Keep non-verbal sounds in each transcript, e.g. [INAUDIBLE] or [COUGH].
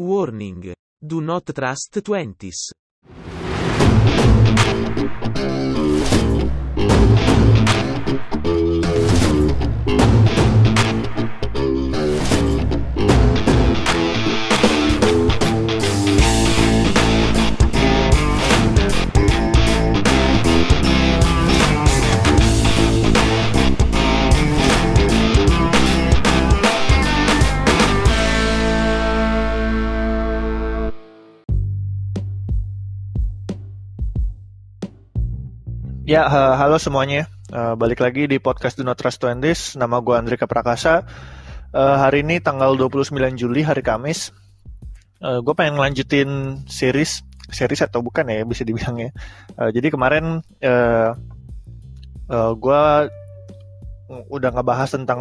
Warning. Do not trust twenties. Ya, ha- halo semuanya. Eh, balik lagi di podcast Do Not Trust Twenties. Nama gue Andrika Prakasa. Eh, hari ini tanggal 29 Juli, hari Kamis. gue pengen ngelanjutin series, series atau bukan ya, bisa dibilang ya. Eh, jadi kemarin uh, gue udah ngebahas tentang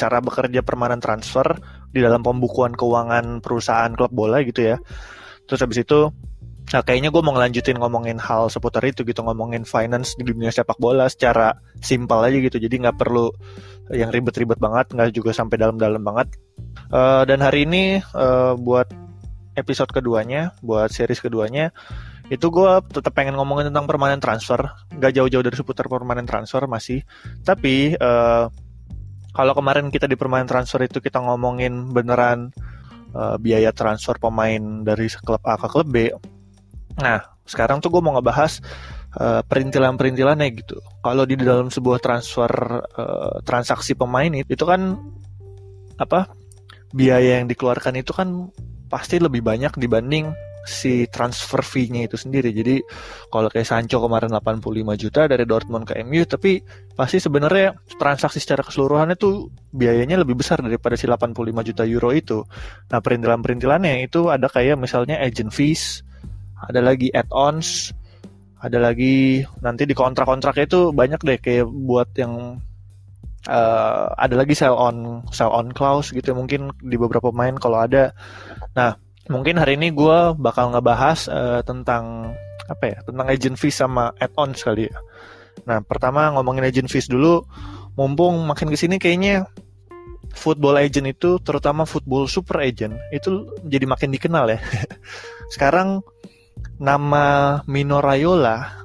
cara bekerja permanen transfer di dalam pembukuan keuangan perusahaan klub bola gitu ya. Terus habis itu Nah, kayaknya gue mau ngelanjutin ngomongin hal seputar itu gitu, ngomongin finance di dunia sepak bola secara simpel aja gitu. Jadi nggak perlu yang ribet-ribet banget, nggak juga sampai dalam-dalam banget. Uh, dan hari ini uh, buat episode keduanya, buat series keduanya, itu gue tetap pengen ngomongin tentang permanen transfer, nggak jauh-jauh dari seputar permanen transfer masih. Tapi uh, kalau kemarin kita di permanen transfer itu kita ngomongin beneran biaya transfer pemain dari klub A ke klub B, Nah, sekarang tuh gue mau ngebahas uh, perintilan-perintilannya gitu. Kalau di dalam sebuah transfer uh, transaksi pemain itu kan apa biaya yang dikeluarkan itu kan pasti lebih banyak dibanding si transfer fee-nya itu sendiri. Jadi kalau kayak Sancho kemarin 85 juta dari Dortmund ke MU, tapi pasti sebenarnya transaksi secara keseluruhan itu biayanya lebih besar daripada si 85 juta euro itu. Nah, perintilan-perintilannya itu ada kayak misalnya agent fees, ada lagi add-ons, ada lagi nanti di kontrak-kontraknya itu banyak deh kayak buat yang uh, ada lagi sell on sell on clause gitu mungkin di beberapa pemain kalau ada. Nah mungkin hari ini gue bakal ngebahas uh, tentang apa ya tentang agent fees sama add-ons kali ya. Nah pertama ngomongin agent fees dulu, mumpung makin ke sini kayaknya football agent itu terutama football super agent itu jadi makin dikenal ya. [LAUGHS] Sekarang nama Mino Raiola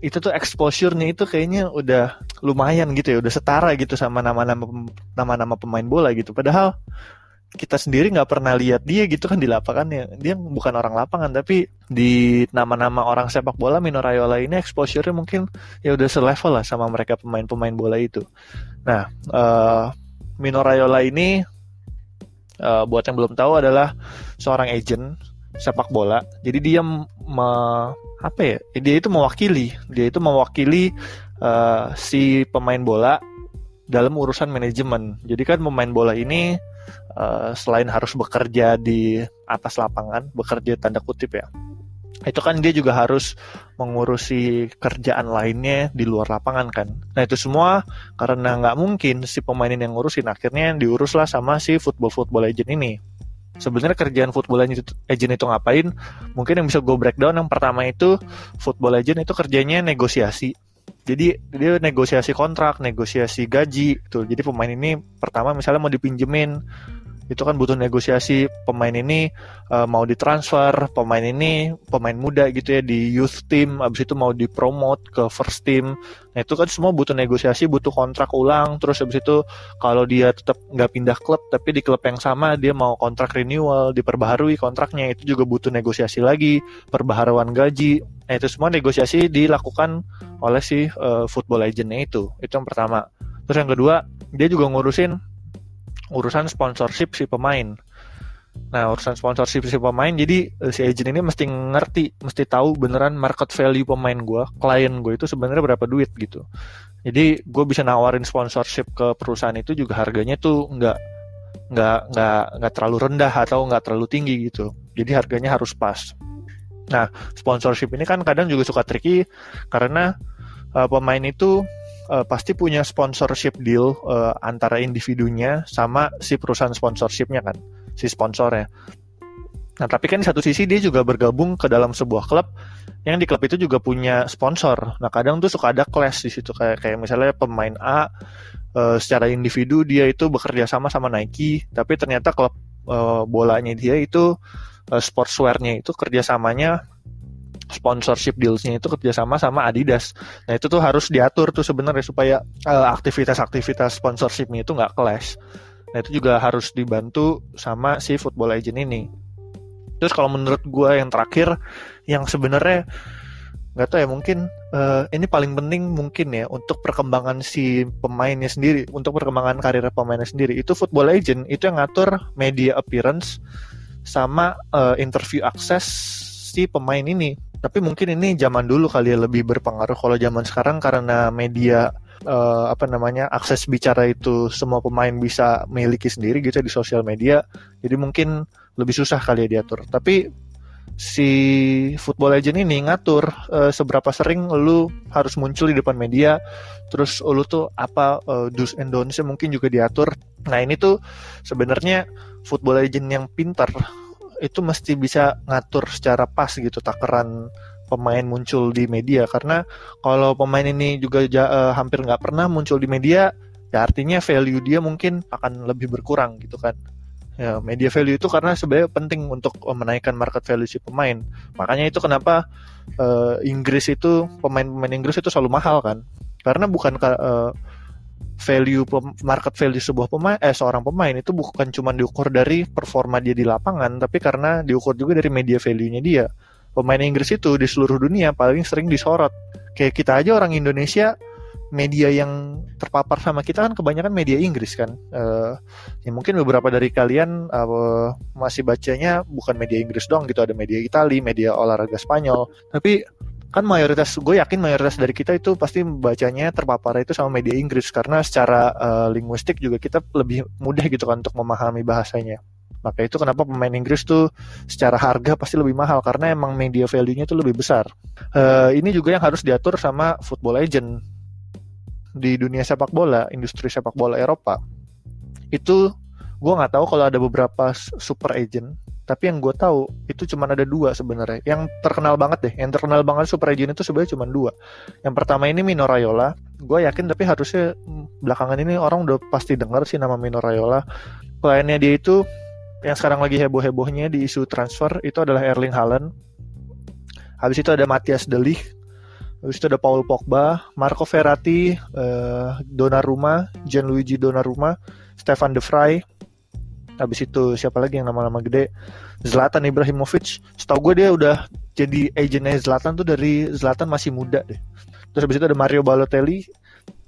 itu tuh exposure-nya itu kayaknya udah lumayan gitu ya, udah setara gitu sama nama-nama nama-nama pemain bola gitu. Padahal kita sendiri nggak pernah lihat dia gitu kan di lapangannya. Dia bukan orang lapangan tapi di nama-nama orang sepak bola Mino Raiola ini exposure-nya mungkin ya udah selevel lah sama mereka pemain-pemain bola itu. Nah, uh, Mino Raiola ini uh, buat yang belum tahu adalah seorang agent sepak bola. Jadi dia me, apa ya? Dia itu mewakili, dia itu mewakili uh, si pemain bola dalam urusan manajemen. Jadi kan pemain bola ini uh, selain harus bekerja di atas lapangan, bekerja tanda kutip ya. Itu kan dia juga harus mengurusi kerjaan lainnya di luar lapangan kan. Nah itu semua karena nggak mungkin si pemain yang ngurusin, akhirnya diuruslah sama si football football agent ini sebenarnya kerjaan football agent itu ngapain? Mungkin yang bisa gue breakdown yang pertama itu football agent itu kerjanya negosiasi. Jadi dia negosiasi kontrak, negosiasi gaji tuh. Jadi pemain ini pertama misalnya mau dipinjemin itu kan butuh negosiasi pemain ini uh, mau ditransfer pemain ini pemain muda gitu ya di youth team abis itu mau dipromote ke first team. Nah itu kan semua butuh negosiasi butuh kontrak ulang terus abis itu kalau dia tetap nggak pindah klub tapi di klub yang sama dia mau kontrak renewal diperbaharui kontraknya itu juga butuh negosiasi lagi perbaharuan gaji. Nah itu semua negosiasi dilakukan oleh si uh, football agentnya itu itu yang pertama. Terus yang kedua dia juga ngurusin urusan sponsorship si pemain. Nah, urusan sponsorship si pemain, jadi si agent ini mesti ngerti, mesti tahu beneran market value pemain gue, klien gue itu sebenarnya berapa duit gitu. Jadi gue bisa nawarin sponsorship ke perusahaan itu juga harganya tuh nggak nggak nggak nggak terlalu rendah atau nggak terlalu tinggi gitu. Jadi harganya harus pas. Nah, sponsorship ini kan kadang juga suka tricky karena uh, pemain itu uh, pasti punya sponsorship deal uh, antara individunya sama si perusahaan sponsorshipnya kan, si sponsornya. Nah, tapi kan di satu sisi dia juga bergabung ke dalam sebuah klub yang di klub itu juga punya sponsor. Nah, kadang tuh suka ada clash di situ kayak kayak misalnya pemain A uh, secara individu dia itu bekerja sama sama Nike, tapi ternyata klub uh, bolanya dia itu uh, sportswearnya itu kerjasamanya sponsorship dealsnya itu kerjasama sama Adidas. Nah itu tuh harus diatur tuh sebenarnya supaya uh, aktivitas-aktivitas sponsorshipnya itu nggak clash. Nah itu juga harus dibantu sama si football agent ini. Terus kalau menurut gue yang terakhir, yang sebenarnya nggak tahu ya mungkin uh, ini paling penting mungkin ya untuk perkembangan si pemainnya sendiri, untuk perkembangan karir pemainnya sendiri itu football agent itu yang ngatur media appearance sama uh, interview akses si pemain ini. Tapi mungkin ini zaman dulu kali ya lebih berpengaruh. Kalau zaman sekarang karena media uh, apa namanya akses bicara itu semua pemain bisa miliki sendiri gitu ya di sosial media. Jadi mungkin lebih susah kali ya diatur. Tapi si football legend ini ngatur uh, seberapa sering lu harus muncul di depan media terus lu tuh apa uh, do's and don'ts mungkin juga diatur nah ini tuh sebenarnya football legend yang pintar itu mesti bisa ngatur secara pas gitu takaran pemain muncul di media. Karena kalau pemain ini juga uh, hampir nggak pernah muncul di media ya artinya value dia mungkin akan lebih berkurang gitu kan. Ya media value itu karena sebenarnya penting untuk menaikkan market value si pemain. Makanya itu kenapa uh, Inggris itu pemain-pemain Inggris itu selalu mahal kan. Karena bukan uh, value market value sebuah pemain eh seorang pemain itu bukan cuma diukur dari performa dia di lapangan tapi karena diukur juga dari media value-nya dia. Pemain Inggris itu di seluruh dunia paling sering disorot. Kayak kita aja orang Indonesia media yang terpapar sama kita kan kebanyakan media Inggris kan. Uh, ya mungkin beberapa dari kalian uh, masih bacanya bukan media Inggris dong gitu. Ada media Italia media olahraga Spanyol. Tapi kan mayoritas gue yakin mayoritas dari kita itu pasti bacanya terpapar itu sama media Inggris karena secara uh, linguistik juga kita lebih mudah gitu kan untuk memahami bahasanya. Maka itu kenapa pemain Inggris tuh secara harga pasti lebih mahal karena emang media value-nya itu lebih besar. Uh, ini juga yang harus diatur sama football agent di dunia sepak bola, industri sepak bola Eropa. Itu gue nggak tahu kalau ada beberapa super agent tapi yang gue tahu itu cuma ada dua sebenarnya. Yang terkenal banget deh yang terkenal banget super agent itu sebenarnya cuma dua. Yang pertama ini Mino Raiola. Gue yakin tapi harusnya hmm, belakangan ini orang udah pasti dengar sih nama Mino Raiola. Kliennya dia itu yang sekarang lagi heboh-hebohnya di isu transfer itu adalah Erling Haaland. Habis itu ada Matthias De Ligt. Habis itu ada Paul Pogba Marco Verratti uh, Donnarumma Gianluigi Donnarumma Stefan De Vrij habis itu siapa lagi yang nama-nama gede? Zlatan Ibrahimovic. Setahu gue dia udah jadi agentnya Zlatan tuh dari Zlatan masih muda deh. Terus habis itu ada Mario Balotelli.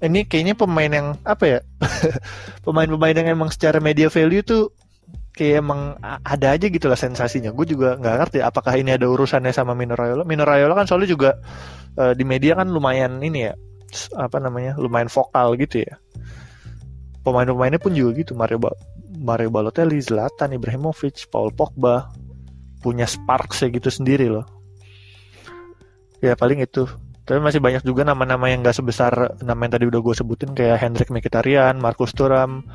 Ini kayaknya pemain yang apa ya? [LAUGHS] Pemain-pemain yang emang secara media value tuh kayak emang ada aja gitu lah sensasinya. Gue juga nggak ngerti apakah ini ada urusannya sama Mino Raiola. Mino Raiola kan soalnya juga uh, di media kan lumayan ini ya apa namanya lumayan vokal gitu ya. Pemain-pemainnya pun juga gitu Mario Mario Balotelli, Zlatan Ibrahimovic, Paul Pogba punya spark segitu sendiri loh. Ya paling itu. Tapi masih banyak juga nama-nama yang gak sebesar nama yang tadi udah gue sebutin kayak Hendrik Mkhitaryan, Marcus Thuram,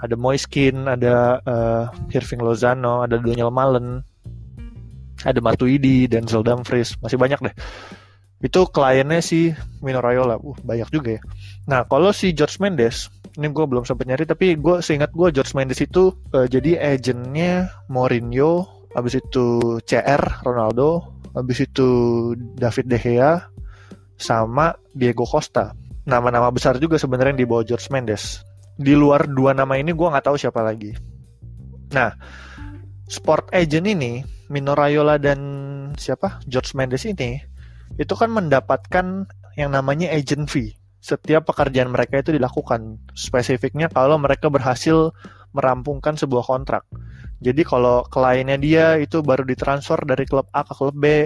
ada Moiskin, ada uh, Irving Lozano, ada Daniel Malen, ada Matuidi, Denzel Dumfries, masih banyak deh. Itu kliennya si Mino Raiola, uh, banyak juga ya. Nah kalau si George Mendes, ini gue belum sempat nyari tapi gue seingat gue George Mendes itu uh, jadi agentnya Mourinho habis itu CR Ronaldo habis itu David De Gea sama Diego Costa. Nama-nama besar juga sebenarnya yang dibawa George Mendes. Di luar dua nama ini gue nggak tahu siapa lagi. Nah sport agent ini Mino Raiola dan siapa? George Mendes ini itu kan mendapatkan yang namanya agent fee setiap pekerjaan mereka itu dilakukan. Spesifiknya kalau mereka berhasil merampungkan sebuah kontrak. Jadi kalau kliennya dia itu baru ditransfer dari klub A ke klub B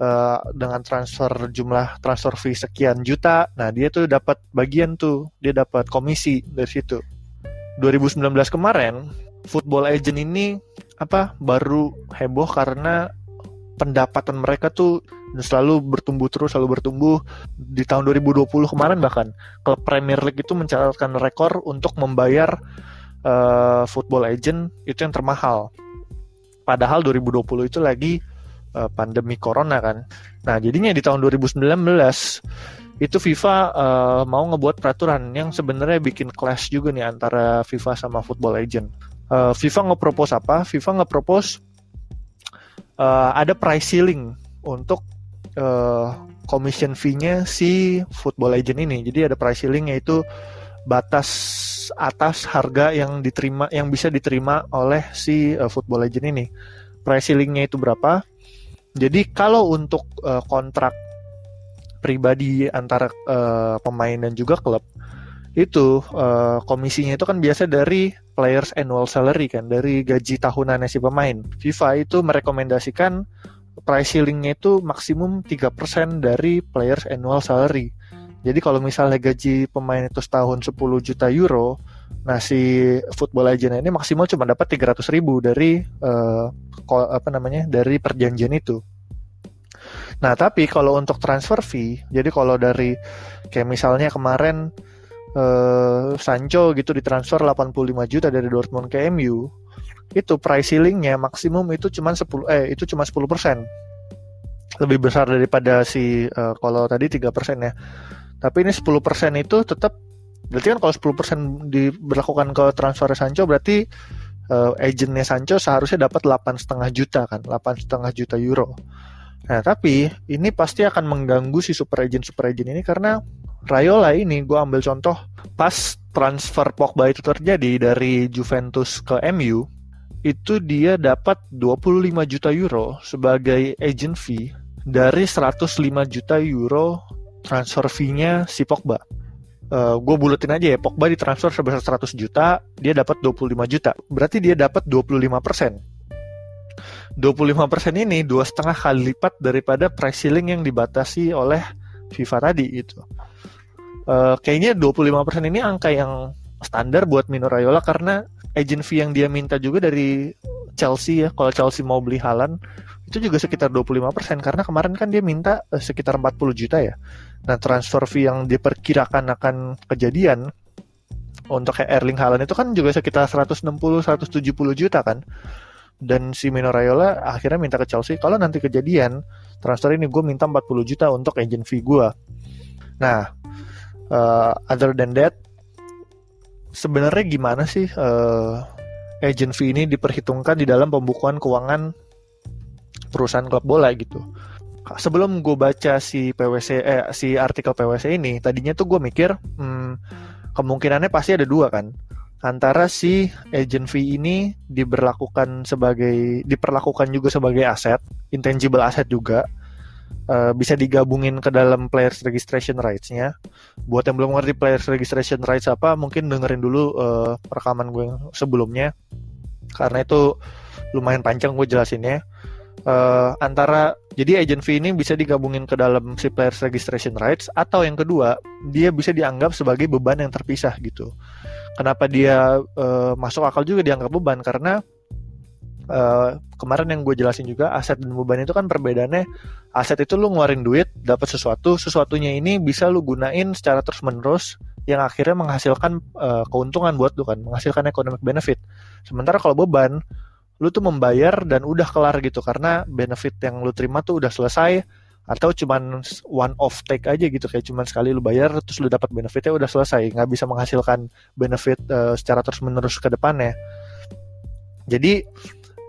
uh, dengan transfer jumlah transfer fee sekian juta, nah dia tuh dapat bagian tuh, dia dapat komisi dari situ. 2019 kemarin, football agent ini apa baru heboh karena pendapatan mereka tuh selalu bertumbuh terus, selalu bertumbuh. Di tahun 2020 kemarin bahkan klub Premier League itu mencatatkan rekor untuk membayar uh, football agent itu yang termahal. Padahal 2020 itu lagi uh, pandemi corona kan. Nah, jadinya di tahun 2019 itu FIFA uh, mau ngebuat peraturan yang sebenarnya bikin clash juga nih antara FIFA sama football agent. uh, FIFA nge-propose apa? FIFA nge-propose uh, ada price ceiling untuk uh, commission fee-nya si football agent ini. Jadi ada price ceiling yaitu batas atas harga yang diterima yang bisa diterima oleh si uh, football agent ini. Price ceiling-nya itu berapa? Jadi kalau untuk uh, kontrak pribadi antara uh, pemain dan juga klub itu uh, komisinya itu kan biasa dari players annual salary kan dari gaji tahunan si pemain. FIFA itu merekomendasikan price ceilingnya itu maksimum 3% dari players annual salary. Jadi kalau misalnya gaji pemain itu setahun 10 juta euro, nah si football agent ini maksimal cuma dapat 300 ribu dari uh, apa namanya dari perjanjian itu. Nah tapi kalau untuk transfer fee, jadi kalau dari kayak misalnya kemarin uh, Sancho gitu ditransfer 85 juta dari Dortmund ke MU itu price ceilingnya maksimum itu cuma 10 eh itu cuma 10 persen. Lebih besar daripada si uh, kalau tadi tiga persen ya. Tapi ini 10 persen itu tetap berarti kan kalau 10 persen diberlakukan ke transfer Sancho berarti uh, agentnya Sancho seharusnya dapat 8 setengah juta kan 8 setengah juta euro. Nah tapi ini pasti akan mengganggu si super agent super agent ini karena Rayola ini gue ambil contoh pas transfer Pogba itu terjadi dari Juventus ke MU itu dia dapat 25 juta euro sebagai agent fee dari 105 juta euro transfer fee-nya si Pogba. Uh, eh, gue buletin aja ya, Pogba ditransfer sebesar 100 juta, dia dapat 25 juta. Berarti dia dapat 25 persen. 25 persen ini dua setengah kali lipat daripada price ceiling yang dibatasi oleh FIFA tadi itu uh, kayaknya 25% ini angka yang standar buat Mino Raiola karena agent fee yang dia minta juga dari Chelsea ya kalau Chelsea mau beli Halan itu juga sekitar 25% karena kemarin kan dia minta uh, sekitar 40 juta ya. Nah, transfer fee yang diperkirakan akan kejadian untuk kayak Erling Haaland itu kan juga sekitar 160 170 juta kan. Dan si Mino Raiola akhirnya minta ke Chelsea kalau nanti kejadian transfer ini gue minta 40 juta untuk agent fee gue. Nah, uh, other than that sebenarnya gimana sih uh, agent fee ini diperhitungkan di dalam pembukuan keuangan perusahaan klub bola gitu? Sebelum gue baca si PwC eh, si artikel PwC ini tadinya tuh gue mikir hmm, kemungkinannya pasti ada dua kan? Antara si agent fee ini diberlakukan sebagai diperlakukan juga sebagai aset intangible aset juga uh, bisa digabungin ke dalam players registration rights-nya. Buat yang belum ngerti players registration rights apa, mungkin dengerin dulu uh, rekaman gue yang sebelumnya. Karena itu lumayan panjang gue jelasinnya. Uh, antara jadi agent fee ini bisa digabungin ke dalam si players registration rights atau yang kedua dia bisa dianggap sebagai beban yang terpisah gitu. Kenapa dia uh, masuk akal juga dianggap beban karena uh, kemarin yang gue jelasin juga aset dan beban itu kan perbedaannya aset itu lu ngeluarin duit dapat sesuatu sesuatunya ini bisa lu gunain secara terus menerus yang akhirnya menghasilkan uh, keuntungan buat lu kan menghasilkan economic benefit. Sementara kalau beban lu tuh membayar dan udah kelar gitu karena benefit yang lu terima tuh udah selesai atau cuman one off take aja gitu kayak cuman sekali lu bayar terus lu dapat benefitnya udah selesai nggak bisa menghasilkan benefit uh, secara terus menerus ke depannya. Jadi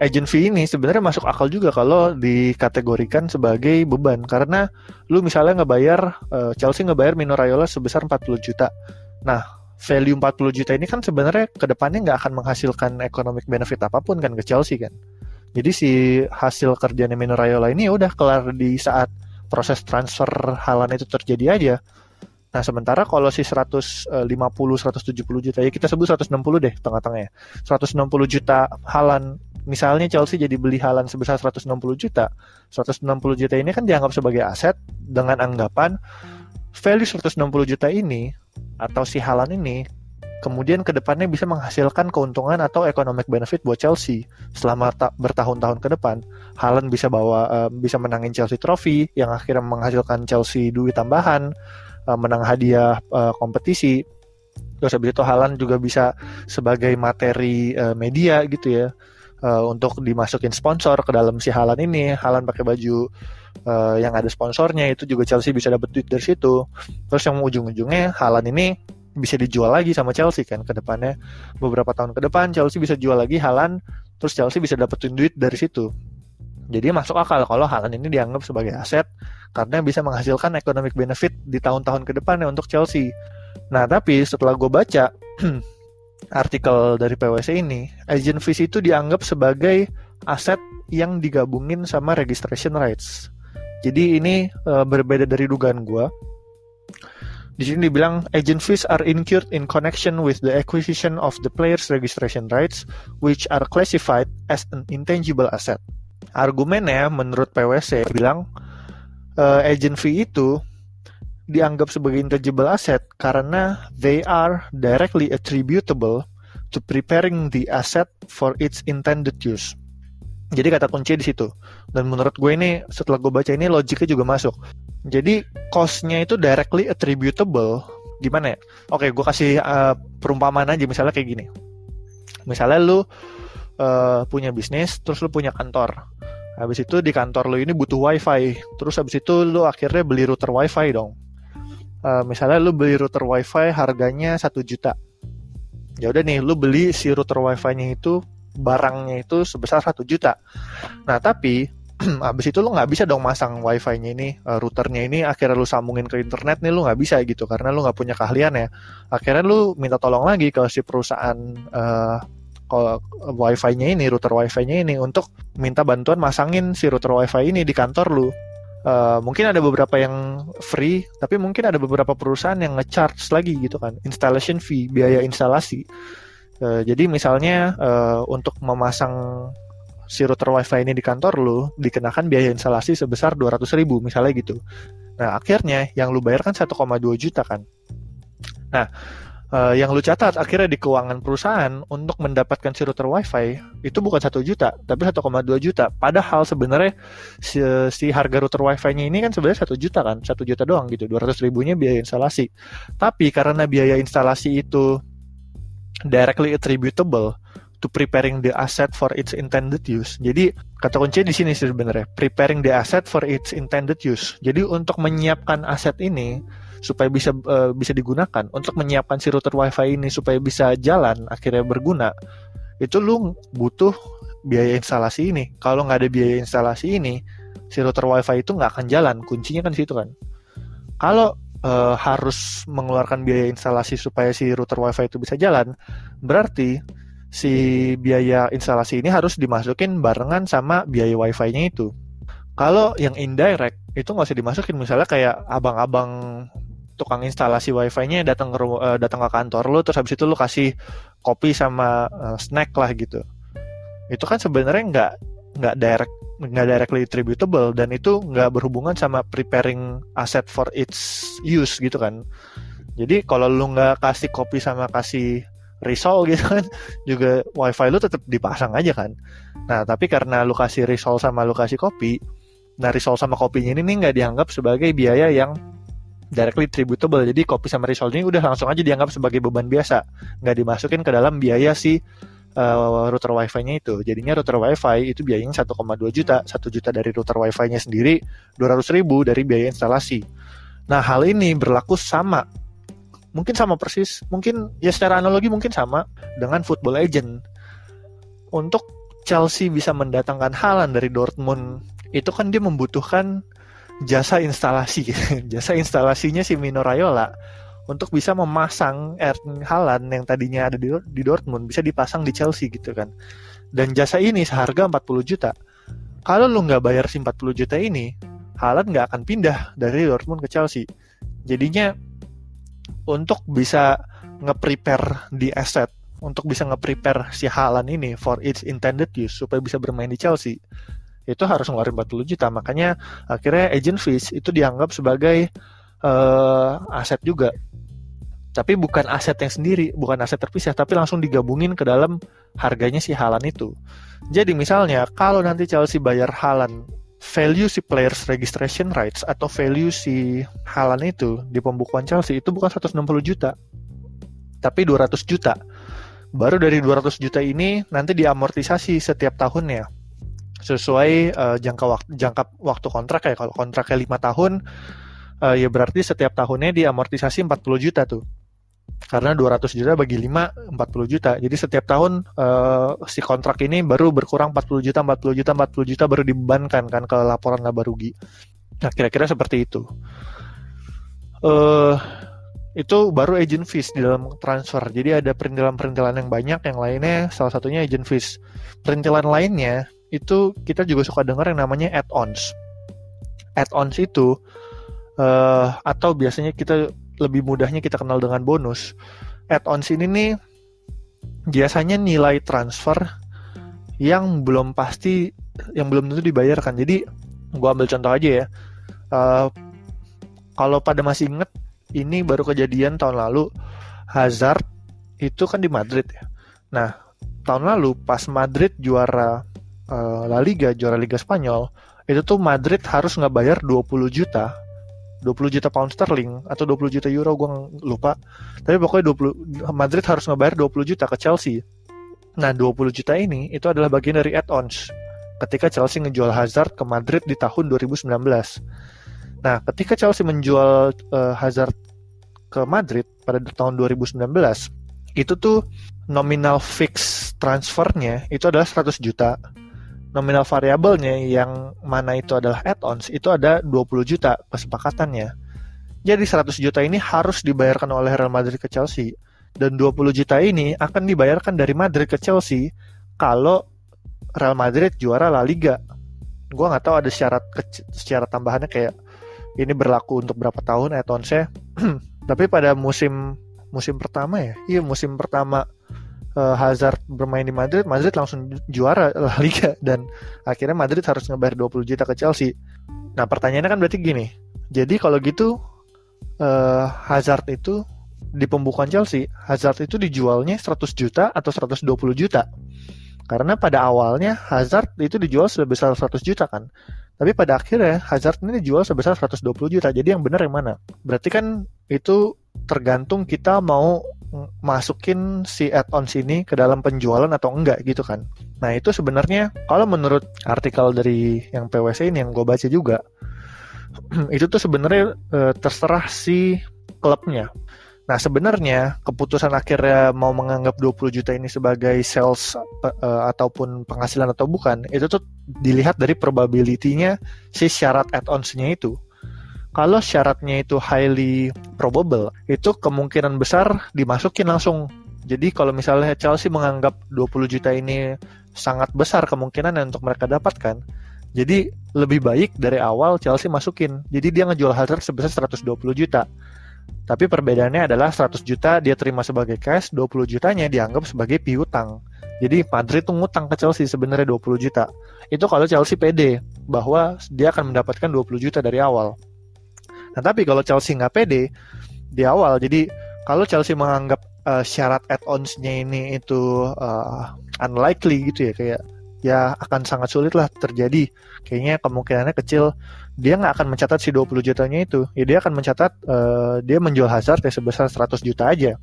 agent fee ini sebenarnya masuk akal juga kalau dikategorikan sebagai beban karena lu misalnya ngebayar uh, Chelsea ngebayar Mino Raiola sebesar 40 juta. Nah, value 40 juta ini kan sebenarnya ke depannya nggak akan menghasilkan economic benefit apa pun kan ke Chelsea kan. Jadi si hasil kerjanya Mino Raiola ini ya udah kelar di saat proses transfer halan itu terjadi aja. Nah, sementara kalau si 150 170 juta ya kita sebut 160 deh tengah-tengahnya. 160 juta halan misalnya Chelsea jadi beli Halan sebesar 160 juta, 160 juta ini kan dianggap sebagai aset dengan anggapan value 160 juta ini atau si Halan ini kemudian ke depannya bisa menghasilkan keuntungan atau economic benefit buat Chelsea selama ta bertahun-tahun ke depan. Halan bisa bawa uh, bisa menangin Chelsea Trophy yang akhirnya menghasilkan Chelsea duit tambahan, uh, menang hadiah uh, kompetisi. Terus habis itu Halan juga bisa sebagai materi uh, media gitu ya uh, untuk dimasukin sponsor ke dalam si Halan ini. Halan pakai baju uh, yang ada sponsornya itu juga Chelsea bisa dapat duit dari situ. Terus yang ujung-ujungnya Halan ini bisa dijual lagi sama Chelsea kan ke depannya beberapa tahun ke depan Chelsea bisa jual lagi Halan terus Chelsea bisa dapetin duit dari situ jadi masuk akal kalau Halan ini dianggap sebagai aset karena bisa menghasilkan economic benefit di tahun-tahun ke depannya untuk Chelsea nah tapi setelah gue baca [CLEARS THROAT] artikel dari PwC ini agent fees itu dianggap sebagai aset yang digabungin sama registration rights jadi ini uh, berbeda dari dugaan gue di sini dibilang agent fees are incurred in connection with the acquisition of the player's registration rights which are classified as an intangible asset. Argumennya menurut PwC bilang uh, agent fee itu dianggap sebagai intangible asset karena they are directly attributable to preparing the asset for its intended use. Jadi kata kunci di situ. Dan menurut gue ini setelah gue baca ini logiknya juga masuk. Jadi cost-nya itu directly attributable. Gimana ya? Oke, gue kasih uh, perumpamaan aja misalnya kayak gini. Misalnya lu uh, punya bisnis, terus lu punya kantor. Habis itu di kantor lu ini butuh wifi. Terus habis itu lu akhirnya beli router wifi dong. Uh, misalnya lu beli router wifi harganya satu juta. Ya udah nih, lu beli si router wifi-nya itu barangnya itu sebesar satu juta. Nah tapi [CLEARS THROAT] abis itu lu nggak bisa dong masang wifi-nya ini uh, routernya ini akhirnya lu sambungin ke internet nih lu nggak bisa gitu karena lu nggak punya keahlian ya akhirnya lu minta tolong lagi ke si perusahaan uh, wifi-nya ini router wifi-nya ini untuk minta bantuan masangin si router wifi ini di kantor lu Uh, mungkin ada beberapa yang free, tapi mungkin ada beberapa perusahaan yang ngecharge lagi gitu kan, installation fee, biaya instalasi. Uh, jadi misalnya uh, untuk memasang si router wifi ini di kantor lu dikenakan biaya instalasi sebesar 200 ribu misalnya gitu. Nah akhirnya yang lu bayar kan 1,2 juta kan. Nah uh, yang lu catat akhirnya di keuangan perusahaan untuk mendapatkan si router wifi itu bukan satu juta tapi 1,2 juta. Padahal sebenarnya si, si harga router wifi-nya ini kan sebenarnya satu juta kan, satu juta doang gitu, 200 ribunya biaya instalasi. Tapi karena biaya instalasi itu directly attributable to preparing the asset for its intended use. Jadi kata kunci di sini sebenarnya preparing the asset for its intended use. Jadi untuk menyiapkan aset ini supaya bisa uh, bisa digunakan, untuk menyiapkan si router WiFi ini supaya bisa jalan akhirnya berguna, itu lu butuh biaya instalasi ini. Kalau nggak ada biaya instalasi ini, si router WiFi itu nggak akan jalan. Kuncinya kan situ kan. Kalau uh, harus mengeluarkan biaya instalasi supaya si router WiFi itu bisa jalan, berarti si biaya instalasi ini harus dimasukin barengan sama biaya wifi-nya itu. Kalau yang indirect itu nggak usah dimasukin, misalnya kayak abang-abang tukang instalasi wifi-nya datang ke uh, datang ke kantor lu terus habis itu lu kasih kopi sama uh, snack lah gitu. Itu kan sebenarnya nggak nggak direct nggak directly attributable dan itu nggak berhubungan sama preparing asset for its use gitu kan. Jadi kalau lu nggak kasih kopi sama kasih risol [LAUGHS] gitu kan juga wifi lu tetap dipasang aja kan nah tapi karena lu kasih risol sama lu kasih kopi nah risol sama kopinya ini nggak dianggap sebagai biaya yang directly tributable. Jadi kopi sama ini udah langsung aja dianggap sebagai beban biasa. Nggak dimasukin ke dalam biaya si uh, router wifi-nya itu. Jadinya router wifi itu biayanya 1,2 juta. 1 juta dari router wifi-nya sendiri 200 ribu dari biaya instalasi. Nah hal ini berlaku sama. Mungkin sama persis. Mungkin ya secara analogi mungkin sama dengan football agent untuk Chelsea bisa mendatangkan Halan dari Dortmund itu kan dia membutuhkan jasa instalasi [LAUGHS] jasa instalasinya si Mino Raiola untuk bisa memasang Erling Haaland yang tadinya ada di, di Dortmund bisa dipasang di Chelsea gitu kan. Dan jasa ini seharga 40 juta. Kalau lu nggak bayar si 40 juta ini Haaland nggak akan pindah dari Dortmund ke Chelsea. Jadinya untuk bisa nge-prepare di asset untuk bisa nge-prepare si Halan ini for its intended use supaya bisa bermain di Chelsea itu harus ngeluarin 40 juta makanya akhirnya agent fees itu dianggap sebagai uh, aset juga. Tapi bukan aset yang sendiri bukan aset terpisah tapi langsung digabungin ke dalam harganya si Halan itu. Jadi misalnya kalau nanti Chelsea bayar Halan value si players registration rights atau value si Halan itu di pembukuan Chelsea itu bukan 160 juta tapi 200 juta. Baru dari 200 juta ini nanti diamortisasi setiap tahunnya sesuai uh, jangka waktu jangka waktu kontrak ya kalau kontraknya lima tahun uh, ya berarti setiap tahunnya diamortisasi 40 juta tuh karena 200 juta bagi 5 40 juta. Jadi setiap tahun uh, si kontrak ini baru berkurang 40 juta, 40 juta, 40 juta baru dibebankan kan ke laporan laba rugi. Nah, kira-kira seperti itu. Uh, itu baru agent fees di dalam transfer. Jadi ada perintilan-perintilan yang banyak, yang lainnya salah satunya agent fees. Perintilan lainnya itu kita juga suka dengar yang namanya add-ons. Add-ons itu uh, atau biasanya kita lebih mudahnya kita kenal dengan bonus. Add-ons ini nih biasanya nilai transfer yang belum pasti, yang belum tentu dibayarkan. Jadi gua ambil contoh aja ya. Uh, kalau pada masih inget ini baru kejadian tahun lalu Hazard itu kan di Madrid ya. Nah, tahun lalu pas Madrid juara uh, La Liga, juara Liga Spanyol, itu tuh Madrid harus nggak bayar 20 juta. 20 juta pound sterling atau 20 juta euro gue lupa. Tapi pokoknya 20 Madrid harus ngebayar 20 juta ke Chelsea. Nah 20 juta ini itu adalah bagian dari add-ons. Ketika Chelsea ngejual Hazard ke Madrid di tahun 2019 Nah, ketika Chelsea menjual uh, Hazard ke Madrid pada tahun 2019, itu tuh nominal fix transfernya itu adalah 100 juta. Nominal variabelnya yang mana itu adalah add-ons itu ada 20 juta kesepakatannya. Jadi 100 juta ini harus dibayarkan oleh Real Madrid ke Chelsea dan 20 juta ini akan dibayarkan dari Madrid ke Chelsea kalau Real Madrid juara La Liga. Gua nggak tahu ada syarat syarat tambahannya kayak ini berlaku untuk berapa tahun Etonsnya [CLEARS THROAT] tapi pada musim musim pertama ya iya musim pertama uh, Hazard bermain di Madrid Madrid langsung juara [LAUGHS] La Liga dan akhirnya Madrid harus ngebayar 20 juta ke Chelsea nah pertanyaannya kan berarti gini jadi kalau gitu uh, Hazard itu di pembukaan Chelsea Hazard itu dijualnya 100 juta atau 120 juta karena pada awalnya Hazard itu dijual sebesar 100 juta kan tapi pada akhirnya Hazard ini dijual sebesar 120 juta. Jadi yang benar yang mana? Berarti kan itu tergantung kita mau masukin si add-ons ini ke dalam penjualan atau enggak gitu kan. Nah itu sebenarnya kalau menurut artikel dari yang PwC ini yang gue baca juga, [CLEARS THROAT] itu tuh sebenarnya e, terserah si klubnya. Nah, sebenarnya keputusan akhirnya mau menganggap 20 juta ini sebagai sales uh, ataupun penghasilan atau bukan, itu tuh dilihat dari probability-nya si syarat add-ons-nya itu. Kalau syaratnya itu highly probable, itu kemungkinan besar dimasukin langsung. Jadi kalau misalnya Chelsea menganggap 20 juta ini sangat besar kemungkinan untuk mereka dapatkan, jadi lebih baik dari awal Chelsea masukin. Jadi dia ngejual Hazard sebesar 120 juta tapi perbedaannya adalah 100 juta dia terima sebagai cash, 20 jutanya dianggap sebagai piutang. Jadi Madrid tuh ngutang ke Chelsea sebenarnya 20 juta. Itu kalau Chelsea pede bahwa dia akan mendapatkan 20 juta dari awal. Nah tapi kalau Chelsea nggak pede di awal, jadi kalau Chelsea menganggap uh, syarat add-ons-nya ini itu uh, unlikely gitu ya kayak ya akan sangat sulit lah terjadi. Kayaknya kemungkinannya kecil. Dia nggak akan mencatat si 20 jutanya itu. Ya dia akan mencatat uh, dia menjual Hazard ya sebesar 100 juta aja.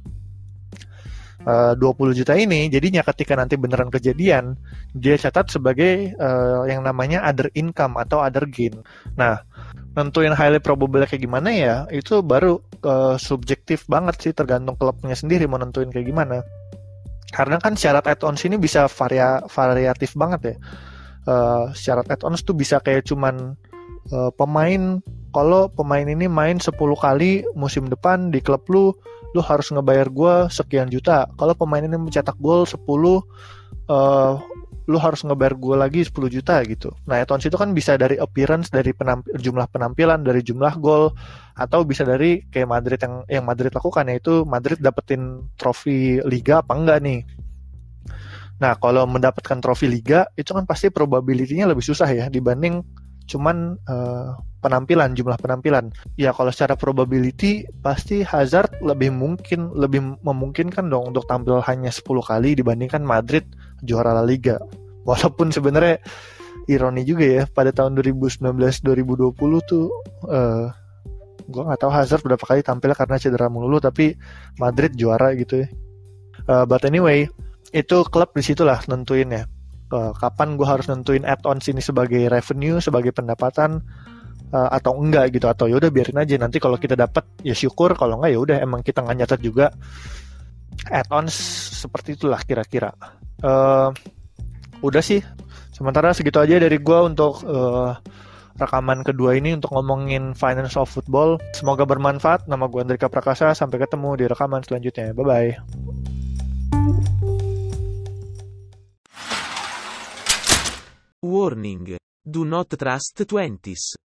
Uh, 20 juta ini jadinya ketika nanti beneran kejadian dia catat sebagai uh, yang namanya other income atau other gain. Nah, nentuin highly probable kayak gimana ya itu baru uh, subjektif banget sih tergantung klubnya sendiri mau nentuin kayak gimana. Karena kan syarat add-ons ini bisa varia variatif banget ya. Uh, syarat add-ons tuh bisa kayak cuman uh, pemain kalau pemain ini main 10 kali musim depan di klub lu lu harus ngebayar gue sekian juta. Kalau pemain ini mencetak gol 10 uh, lu harus ngebayar gue lagi 10 juta gitu. Nah, add itu kan bisa dari appearance, dari penamp jumlah penampilan, dari jumlah gol, atau bisa dari kayak Madrid yang yang Madrid lakukan yaitu Madrid dapetin trofi Liga apa enggak nih. Nah, kalau mendapatkan trofi Liga itu kan pasti probability-nya lebih susah ya dibanding cuman uh, penampilan jumlah penampilan. Ya kalau secara probability pasti Hazard lebih mungkin lebih memungkinkan dong untuk tampil hanya 10 kali dibandingkan Madrid juara La Liga. Walaupun sebenarnya ironi juga ya pada tahun 2019-2020 tuh uh, eh, gue nggak tahu Hazard berapa kali tampil karena cedera mulu tapi Madrid juara gitu ya. Uh, but anyway itu klub di situlah nentuin ya uh, kapan gue harus nentuin add-ons ini sebagai revenue sebagai pendapatan uh, atau enggak gitu atau yaudah biarin aja nanti kalau kita dapat ya syukur kalau enggak ya udah emang kita nggak nyatet juga add-ons seperti itulah kira-kira uh, udah sih. Sementara segitu aja dari gue untuk uh, rekaman kedua ini untuk ngomongin finance of football. Semoga bermanfaat. Nama gue Andrika Prakasa. Sampai ketemu di rekaman selanjutnya. Bye bye Warning. Do not trust twenties.